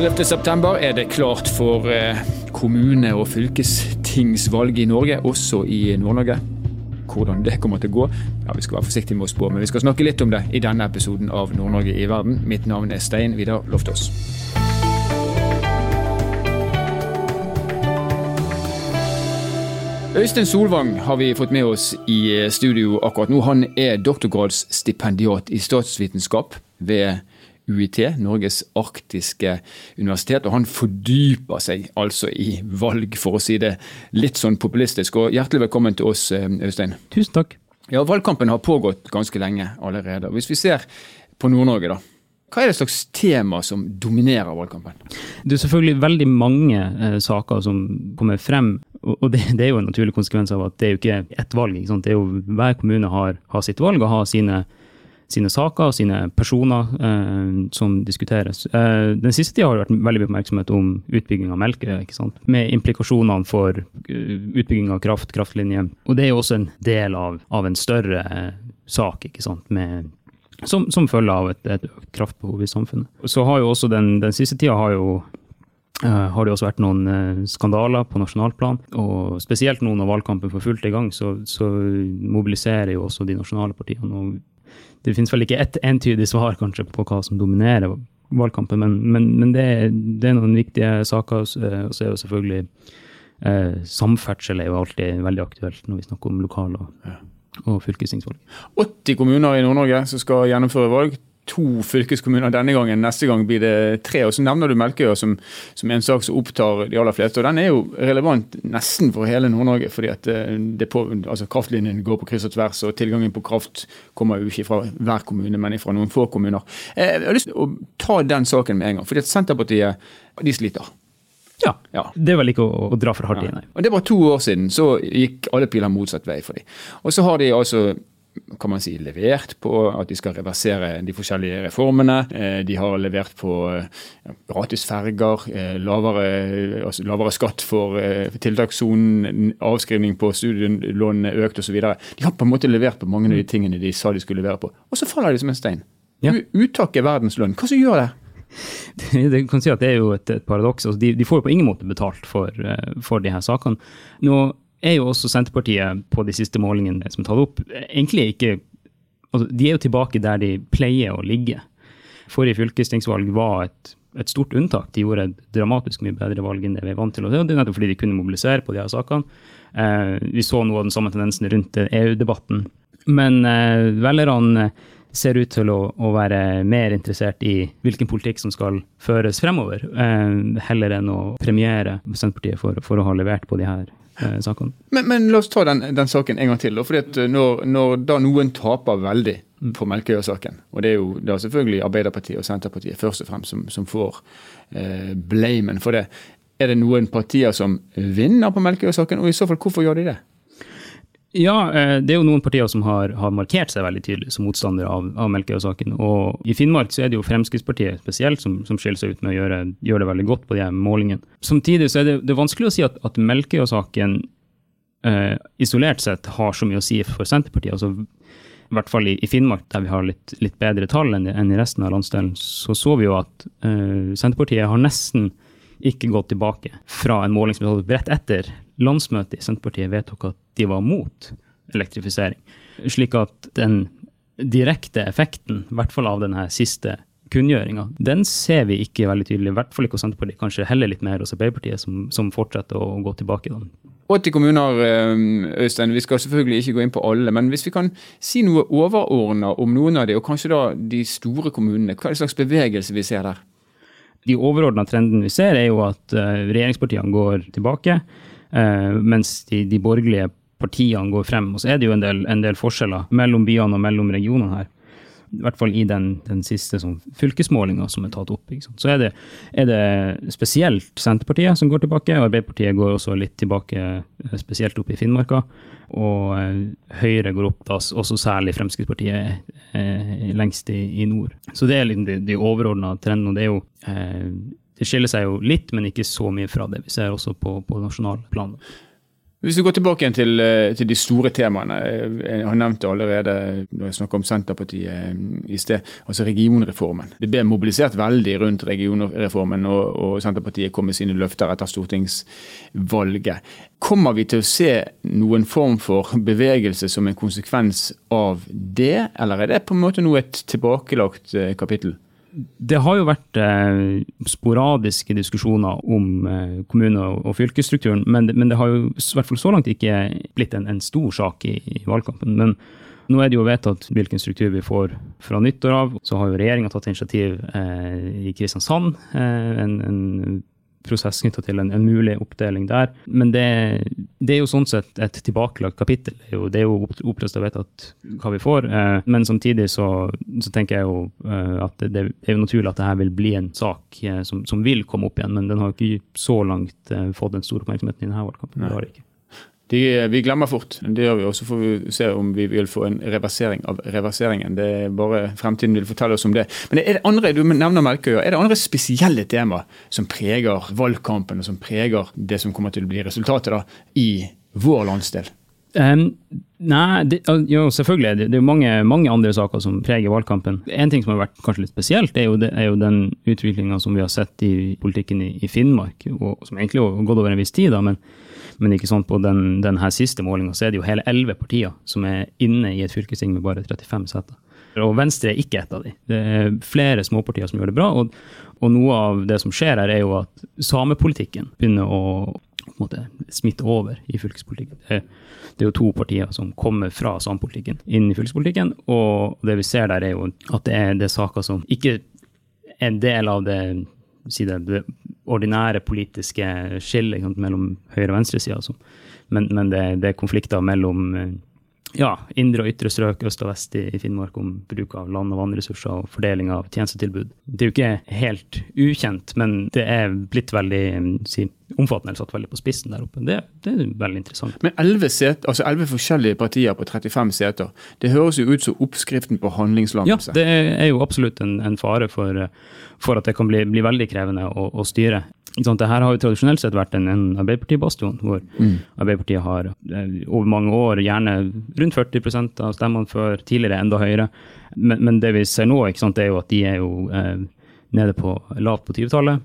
11.9 er det klart for eh, kommune- og fylkestingsvalg i Norge, også i Nord-Norge. Hvordan det kommer til å gå, ja, vi skal være forsiktige med å spå, men vi skal snakke litt om det i denne episoden av Nord-Norge i verden. Mitt navn er Stein Vidar Loftaas. Øystein Solvang har vi fått med oss i studio akkurat nå. Han er doktorgradsstipendiat i statsvitenskap ved UiT, Norges arktiske universitet. Og han fordyper seg altså i valg, for å si det litt sånn populistisk. Og hjertelig velkommen til oss, eh, Øystein. Tusen takk. Ja, Valgkampen har pågått ganske lenge allerede. Hvis vi ser på Nord-Norge, da. Hva er det slags tema som dominerer valgkampen? Det er selvfølgelig veldig mange eh, saker som kommer frem. Og det, det, er jo en naturlig konsekvens av at det er jo ikke ett valg. Det er jo, hver kommune har, har sitt valg og har sine sine saker og sine personer eh, som diskuteres. Eh, den siste tida har det vært veldig mye oppmerksomhet om utbygging av Melkøya, med implikasjonene for uh, utbygging av kraft, kraftlinjer. Og det er jo også en del av, av en større eh, sak, ikke sant, med, som, som følge av et, et, økt kraftbehov i samfunnet. Så har jo også den, den siste tida har jo Uh, har det også vært noen uh, skandaler på nasjonalplan. Og spesielt nå når valgkampen får fullt i gang, så, så mobiliserer jo også de nasjonale partiene. Og det finnes vel ikke ett entydig svar kanskje på hva som dominerer valgkampen, men, men, men det, det, er noen viktige saker. Eh, og så er jo selvfølgelig eh, samferdsel er jo alltid veldig aktuelt når vi snakker om lokal- og, og fylkestingsvalg. 80 kommuner i Nord-Norge som skal gjennomføre valg to fylkeskommuner denne gangen. Neste gang blir det tre. Og så nevner du Melkøya som, som, en sak som opptar de aller fleste. Og den er jo relevant nesten for hele Nord-Norge, fordi at eh, det på, altså kraftlinjen går på kryss og tvers. Og tilgangen på kraft kommer jo ikke fra hver kommune, men fra noen få kommuner. Eh, jeg har lyst til å ta den saken med en gang, fordi at Senterpartiet de sliter. Ja, ja. Det er vel ikke å, å dra for hardt i, nei. Og Det var to år siden, så gikk alle piler motsatt vei for dem. Og så har de altså kan man si, levert på at de skal reversere de forskjellige reformene. Eh, de har levert på ja, gratis ferger, eh, lavere, altså lavere skatt for eh, tiltakssonen, avskrivning på studielånene økt osv. De har på en måte levert på mange av de tingene de sa de skulle levere på. Og så faller de som en stein. Ja. Uttak er verdens lønn. Hva som gjør det? Det kan si at det er jo et, et paradoks. Altså, de, de, får jo på ingen måte betalt for, for de her sakene. Nå er jo også Senterpartiet på de siste målingene som er tatt opp, egentlig ikke altså, De er jo tilbake der de pleier å ligge. Forrige fylkestingsvalg var et, et stort unntak. De gjorde et dramatisk mye bedre valg enn det vi er vant til. Og det er nettopp fordi de kunne mobilisere på de her sakene. Eh, vi så noe av den samme tendensen rundt EU-debatten. Men eh, velgerne ser ut til å, å, være mer interessert i hvilken politikk som skal føres fremover, eh, heller enn å premiere Senterpartiet for, for å ha levert på de her eh, sakene. Men, men, la oss ta den, den, saken en gang til. Da, fordi eh, når, når da noen taper veldig mm. på Melkøya-saken, og det er jo da selvfølgelig Arbeiderpartiet og Senterpartiet først og fremst som, som får eh, blamen for det, er det noen partier som vinner på Melkøya-saken, og i så fall hvorfor gjør de det? Ja, eh, det er jo noen partier som har, har markert seg veldig tydelig som motstandere av, av Melkøya-saken. Og i Finnmark så er det jo Fremskrittspartiet spesielt som, som skiller seg ut med å gjøre, gjøre, det veldig godt på de her målingene. Samtidig så er det, det er vanskelig å si at, at Melkøya-saken eh, isolert sett har så mye å si for Senterpartiet. altså i hvert fall i, Finnmark, der vi har litt, litt bedre tall enn, i resten av landsdelen, så så vi jo at eh, Senterpartiet har nesten ikke gått tilbake fra en måling som ble tatt rett etter landsmøtet i Senterpartiet vedtok at de var mot elektrifisering. Slik at den direkte effekten, i hvert fall av denne siste kunngjøringa, den ser vi ikke veldig tydelig. I hvert fall ikke hos Senterpartiet, kanskje heller litt mer hos Arbeiderpartiet, som, som fortsetter å gå tilbake. Da. 80 kommuner, eh, Øystein. Vi skal selvfølgelig ikke gå inn på alle. Men hvis vi kan si noe overordna om noen av de, og kanskje da de store kommunene. Hva er det slags bevegelse vi ser der? De overordna trendene vi ser, er jo at eh, regjeringspartiene går tilbake. Eh, mens de, de, borgerlige partiene går frem. Og så er det jo en del, en del forskjeller mellom byene og mellom regionene her. I hvert fall i den, den siste sånn, fylkesmålinga som er tatt opp. Så er det, er det, spesielt Senterpartiet som går tilbake, og Arbeiderpartiet går også litt tilbake, eh, spesielt opp i Finnmarka. Og eh, Høyre går opp, da, også særlig Fremskrittspartiet eh, lengst i, i, nord. Så det er liksom de, de overordna trendene. og det er jo eh, det skiller seg jo litt, men ikke så mye fra det vi ser også på, på nasjonalplan. Hvis vi går tilbake igjen til, eh, til, de store temaene. Jeg har nevnt det allerede når jeg snakker om Senterpartiet eh, i sted. Altså regionreformen. Det ble mobilisert veldig rundt regionreformen, og, og Senterpartiet kom med sine løfter etter stortingsvalget. Kommer vi til å se noen form for bevegelse som en konsekvens av det, eller er det på en måte nå et tilbakelagt eh, kapittel? Det har jo vært eh, sporadiske diskusjoner om eh, kommune- og fylkesstrukturen, men, men, det har jo i hvert fall så langt ikke blitt en, en stor sak i, i, valgkampen. Men nå er det jo vedtatt hvilken struktur vi får fra nyttår av. Så har jo regjeringa tatt initiativ eh, i Kristiansand, eh, en, en prosess knytta til en, en, mulig oppdeling der. Men det, det, er jo sånn sett et tilbakelagt kapittel. Det er jo, jo oppløst og vedtatt hva vi får. Eh, men samtidig så, så, tenker jeg jo eh, at det, det, er jo naturlig at det her vil bli en sak eh, som, som, vil komme opp igjen. Men den har ikke så langt fått den store oppmerksomheten i denne valgkampen. Det har det ikke. De, vi glemmer fort. Det gjør vi. Og så får vi se om vi vil få en reversering av reverseringen. Det er bare Fremtiden vil fortelle oss om det. Men er det andre du nevner Melkøya, er det andre spesielle tema som preger valgkampen, og som preger det som kommer til å bli resultatet da, i vår landsdel? Um, nei, det, jo, selvfølgelig. Det, det er mange, mange, andre saker som preger valgkampen. En ting som har vært kanskje litt spesielt, er jo, det, er jo den utviklinga som vi har sett i politikken i, i Finnmark, og som egentlig har gått over en viss tid. da, men men ikke sånn på den, den her siste målinga så er det jo hele elleve partier som er inne i et fylkesting med bare 35 seter. Og Venstre er ikke et av de. Det er flere småpartier som gjør det bra. Og, og noe av det som skjer her, er jo at samepolitikken begynner å måte, smitte over i fylkespolitikken. Det, det, er jo to partier som kommer fra samepolitikken inn i fylkespolitikken. Og det vi ser der, er jo at det er, det er saker som ikke er en del av det si det, det ordinære politiske skillet mellom høyre- og venstresida. Altså. Men, men det, det, er konflikter mellom eh, ja, indre og ytre strøk, øst og vest i, i, Finnmark, om bruk av land- og vannressurser og fordeling av tjenestetilbud. Det er jo ikke helt ukjent, men det er blitt veldig si, omfattende, satt veldig på spissen der oppe. Det, det er veldig interessant. Men elleve altså forskjellige partier på 35 seter, det høres jo ut som oppskriften på handlingslammelse? Ja, det er jo absolutt en, en fare for, for, at det kan bli, bli veldig krevende å, å styre. Sånn, her har jo tradisjonelt sett vært en, en Arbeiderparti-bastion, hvor mm. Arbeiderpartiet har eh, over mange år gjerne rundt 40% av stemmene før, tidligere enda høyere. Men, men, det vi ser nå, sant, er jo at de er jo eh, nede på lavt på 20-tallet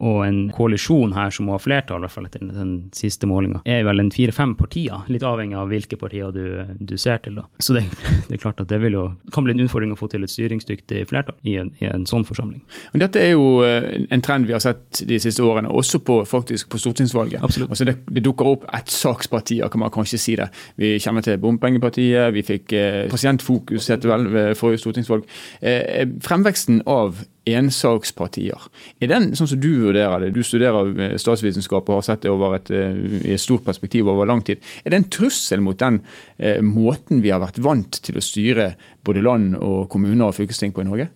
og en koalisjon her som må ha flertall, i hvert fall etter den siste målinga, er vel en fire-fem partier, litt avhengig av hvilke partier du, du ser til. da. Så det, det, er klart at det jo, kan bli en utfordring å få til et styringsdyktig flertall i en, i en sånn forsamling. Men Dette er jo eh, en trend vi har sett de siste årene, også på, faktisk på stortingsvalget. Absolutt. Altså det, det dukker opp ettsakspartier, kan man kanskje si det. Vi kjenner til Bompengepartiet, vi fikk eh, Pasientfokus, het vel, ved forrige stortingsvalg. Eh, fremveksten av ensakspartier. Er den sånn som du vurderer det, du studerer eh, statsvitenskap og har sett det over et, eh, i et stort perspektiv over lang tid, er det en trussel mot den eh, måten vi har vært vant til å styre både land og kommuner og fylkesting på i Norge?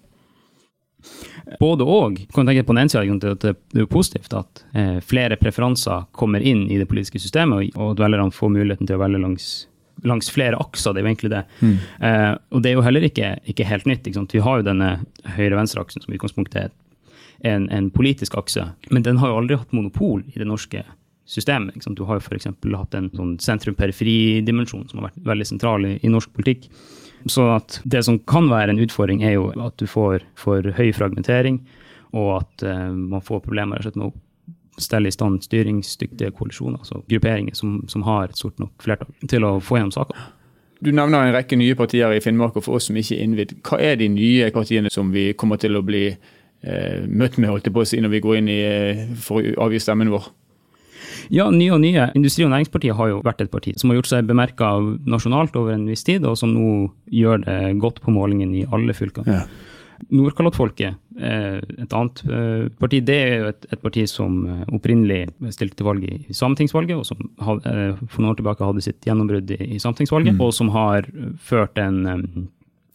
Både og. Kan tenke på den ene siden at Det er positivt at eh, flere preferanser kommer inn i det politiske systemet, og at velgerne får muligheten til å velge langs langs flere akser, det er jo egentlig det. Mm. Eh, og det er jo heller ikke, ikke helt nytt. Ikke Vi har jo denne høyre-venstre-aksen som i utgangspunktet er en, en, politisk akse, men den har jo aldri hatt monopol i det norske systemet. Du har jo f.eks. hatt en sånn sentrum-periferi-dimensjon som har vært veldig sentral i, i, norsk politikk. Så det som kan være en utfordring, er jo at du får for høy fragmentering, og at eh, man får problemer med å stelle i stand styringsdyktige koalisjoner, altså grupperinger som, som har et stort nok flertall til å få gjennom saker. Du nevner en rekke nye partier i Finnmark, og for oss som ikke er innvidd, hva er de nye partiene som vi kommer til å bli eh, møtt med holdt jeg på å si, når vi går inn i, eh, for å avgi stemmen vår? Ja, nye og nye. Industri- og Næringspartiet har jo vært et parti som har gjort seg bemerka nasjonalt over en viss tid, og som nå gjør det godt på målingen i alle fylkene. Ja. Nordkalottfolket, eh, et annet eh, parti, det er jo et, et parti som eh, opprinnelig stilte til valg i Sametingsvalget, og som for noen år tilbake hadde sitt gjennombrudd i Sametingsvalget, mm. og som har ført en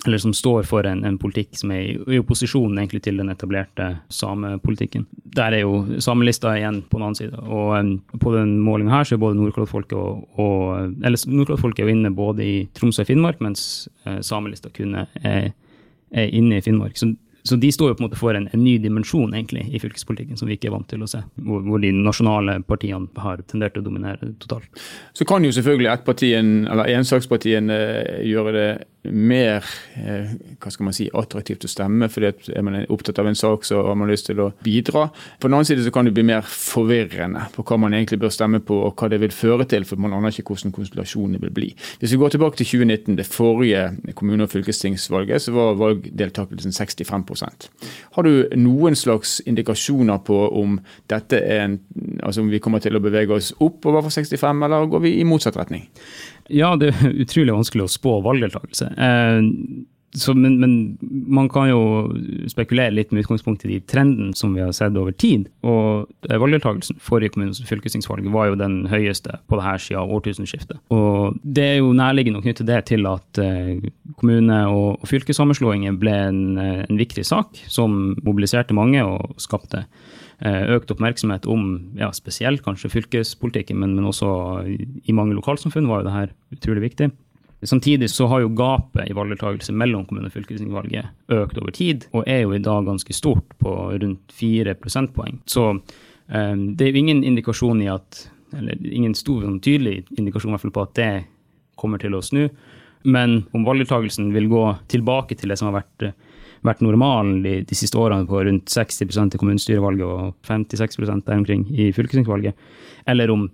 eller som står for en, en politikk som er i, i, opposisjon egentlig til den etablerte samepolitikken. Der er jo samelista igjen på den annen side. Og um, på den målinga her så er både Nordkalottfolket og, og Eller Nordkalottfolket er jo inne både i Troms og Finnmark, mens uh, samelista kunne er er inne i Finnmark. Så så de står jo på en måte for en, en, ny dimensjon egentlig i fylkespolitikken som vi ikke er vant til å se, hvor, hvor de nasjonale partiene har tendert til å dominere totalt. Så kan jo selvfølgelig ettpartien, eller ensakspartiene gjøre det mer eh, hva skal man si, attraktivt å stemme, at er man opptatt av en sak, så har man lyst til å bidra. På den annen side så kan det bli mer forvirrende på hva man egentlig bør stemme på, og hva det vil føre til, for man aner ikke hvordan konstellasjonene vil bli. Hvis vi går tilbake til 2019, det forrige kommune- og fylkestingsvalget, så var valgdeltakelsen 65% Har du noen slags indikasjoner på om dette er en, altså om vi kommer til å bevege oss oppover for 65, eller går vi i motsatt retning? Ja, det er utrolig vanskelig å spå valgdeltakelse. Eh, så, men, men, man kan jo spekulere litt med utgangspunkt i de trendene som vi har sett over tid. Og valgdeltakelsen forrige kommune- og fylkestingsvalg var jo den høyeste på dette siden årtusenskiftet. Og det er jo nærliggende å knytte det til at eh, kommune- og fylkessammenslåinger ble en, eh, en viktig sak som mobiliserte mange og skapte Eh, økt oppmerksomhet om ja, spesielt kanskje fylkespolitikken, men, men, også i mange lokalsamfunn var jo det her utrolig viktig. Samtidig så har jo gapet i valgdeltakelse mellom kommune- og fylkestingsvalget økt over tid, og er jo i dag ganske stort, på rundt 4 prosentpoeng. Så eh, det er jo ingen indikasjon i at eller ingen stor, sånn tydelig indikasjon på at det kommer til å snu. Men om valgdeltakelsen vil gå tilbake til det som har vært vært normalen de, de, siste årene på rundt 60% i kommunestyrevalget og 56 der omkring i fylkestingsvalget, eller om,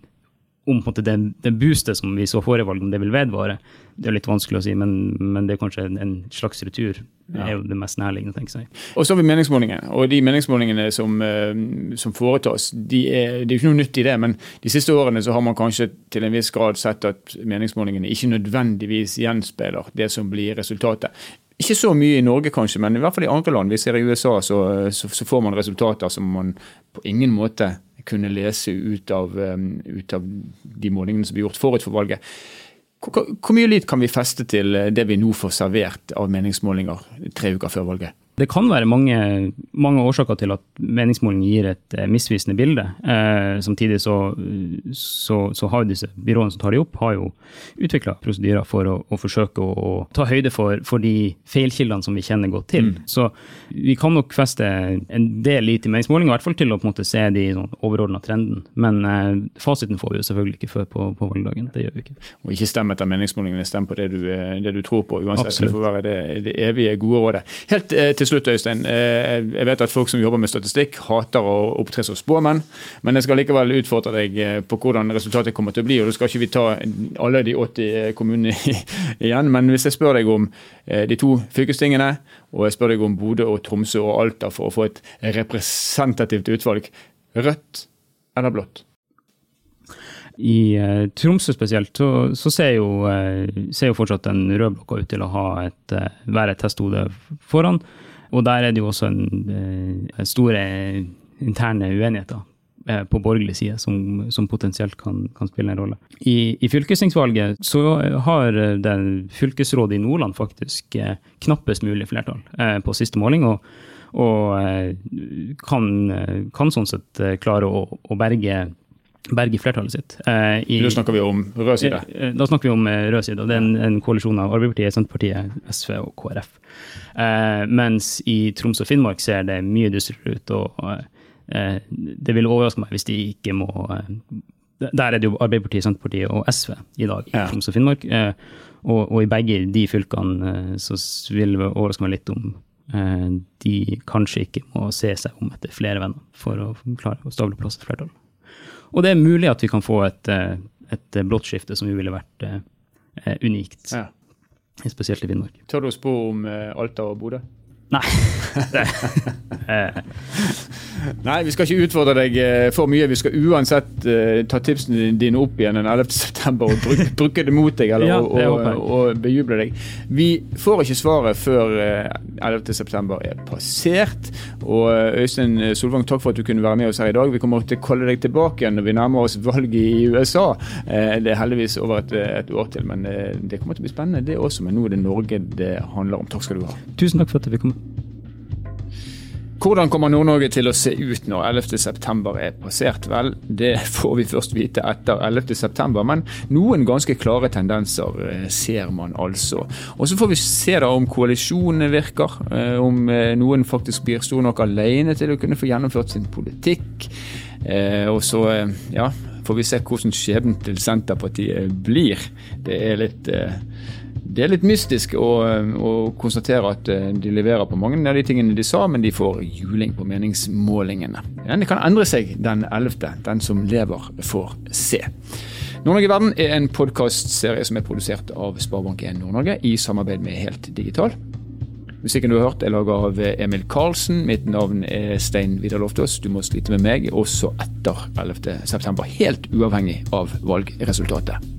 om på det, det, boostet som vi så forrige valg, om det vil vedvare, det er litt vanskelig å si, men, men det er kanskje en, en slags retur. Det er jo det mest nærliggende, tenker jeg. Og så har vi meningsmålingene. Og de meningsmålingene som, eh, som foretas, de er, det er ikke noe nytt i det. Men de siste årene så har man kanskje til en viss grad sett at meningsmålingene ikke nødvendigvis gjenspeiler det som blir resultatet. Ikke så mye i Norge kanskje, men i hvert fall i andre land. Vi ser i USA så, så, så får man resultater som man på ingen måte kunne lese ut av, um, ut av de målingene som ble gjort forut for valget. Hvor, mye lit kan vi feste til det vi nå får servert av meningsmålinger tre uker før valget? Det kan være mange, mange, årsaker til at meningsmåling gir et eh, misvisende bilde. Eh, samtidig så, så, så, har disse byråene som tar de opp, har jo utvikla prosedyrer for å, å forsøke å, å, ta høyde for, for de feilkildene som vi kjenner godt til. Mm. Så vi kan nok feste en del lit i meningsmåling, i hvert fall til å på en måte se de sånn, overordna trenden. Men eh, fasiten får vi jo selvfølgelig ikke før på, på, valgdagen. Det gjør vi ikke. Og ikke stem etter meningsmålingene, stem på det du, eh, det du tror på, uansett. Absolutt. Det får være det, det evige gode rådet. Helt eh, til til slutt, Øystein. Eh, jeg vet at folk som jobber med statistikk, hater å opptre som spåmenn. Men jeg skal likevel utfordre deg eh, på hvordan resultatet kommer til å bli. og Da skal ikke vi ta alle de 80 eh, kommunene igjen. Men hvis jeg spør deg om de to fylkestingene, og jeg spør deg om Bodø og Tromsø og Alta for å få et representativt utvalg, rødt eller blått? I eh, Tromsø spesielt så, så ser, jo, eh, ser, jo, fortsatt den røde blokka ut til å et, eh, være et testhode foran. Og der er det jo også en, en store interne uenigheter på borgerlig side som, som potensielt kan, kan, spille en rolle. I, i fylkestingsvalget så har den fylkesrådet i Nordland faktisk knappest mulig flertall på siste måling. og, og kan, kan, sånn sett klare å, å berge berge flertallet sitt. Eh, i, da snakker vi om rød side? Eh, da snakker vi om eh, rød side. og Det er en, en koalisjon av Arbeiderpartiet, Senterpartiet, SV og KrF. Eh, mens i Troms og Finnmark ser det mye dystrere ut. og eh, Det vil overraske meg hvis de ikke må eh, Der er det jo Arbeiderpartiet, Senterpartiet og SV i dag, i ja. Troms og Finnmark. Og, og, i begge de fylkene så vil det overraske meg litt om de kanskje ikke må se seg om etter flere venner for å klare å stable plass et flertall. Og det er mulig at vi kan få et, eh, et blått skifte som jo ville vært eh, unikt. Ja. Spesielt i Finnmark. Tør du å spå om eh, Alta og Bodø? Nei. Nei, vi skal ikke utfordre deg eh, for mye. Vi skal uansett uh, ta tipsene dine opp igjen den 11.9. og bruke, bruke, det mot deg eller ja, og, og, og, bejuble deg. Vi får ikke svaret før uh, 11.9. er passert. Og Øystein Solvang, takk for at du kunne være med oss her i dag. Vi kommer til å kalle deg tilbake igjen når vi nærmer oss valget i USA. Uh, det er heldigvis over et, et år til, men det kommer til å bli spennende det også. Men nå er det Norge det handler om. Takk skal du ha. Tusen takk for at vi kom. Hvordan kommer Nord-Norge til å se ut når 11.9 er passert? Vel, det får vi først vite etter 11.9, men noen ganske klare tendenser eh, ser man altså. Og så får vi se da om koalisjonene virker, eh, om eh, noen faktisk blir stor nok alene til å kunne få gjennomført sin politikk. Og så, ja, får vi se hvordan skjebnen til Senterpartiet blir. Det er litt det er litt mystisk å, å, konstatere at eh, de leverer på mange av de tingene de sa, men de får juling på meningsmålingene. Den kan endre seg den 11. Den som lever, får se. Nord-Norge verden er en podkastserie som er produsert av Sparebank1 Nord-Norge i samarbeid med Helt Digital. Musikken du har hørt er laga av Emil Karlsen. Mitt navn er Stein Vidar Loftaas. Du må slite med meg også etter 11.9, helt uavhengig av valgresultatet.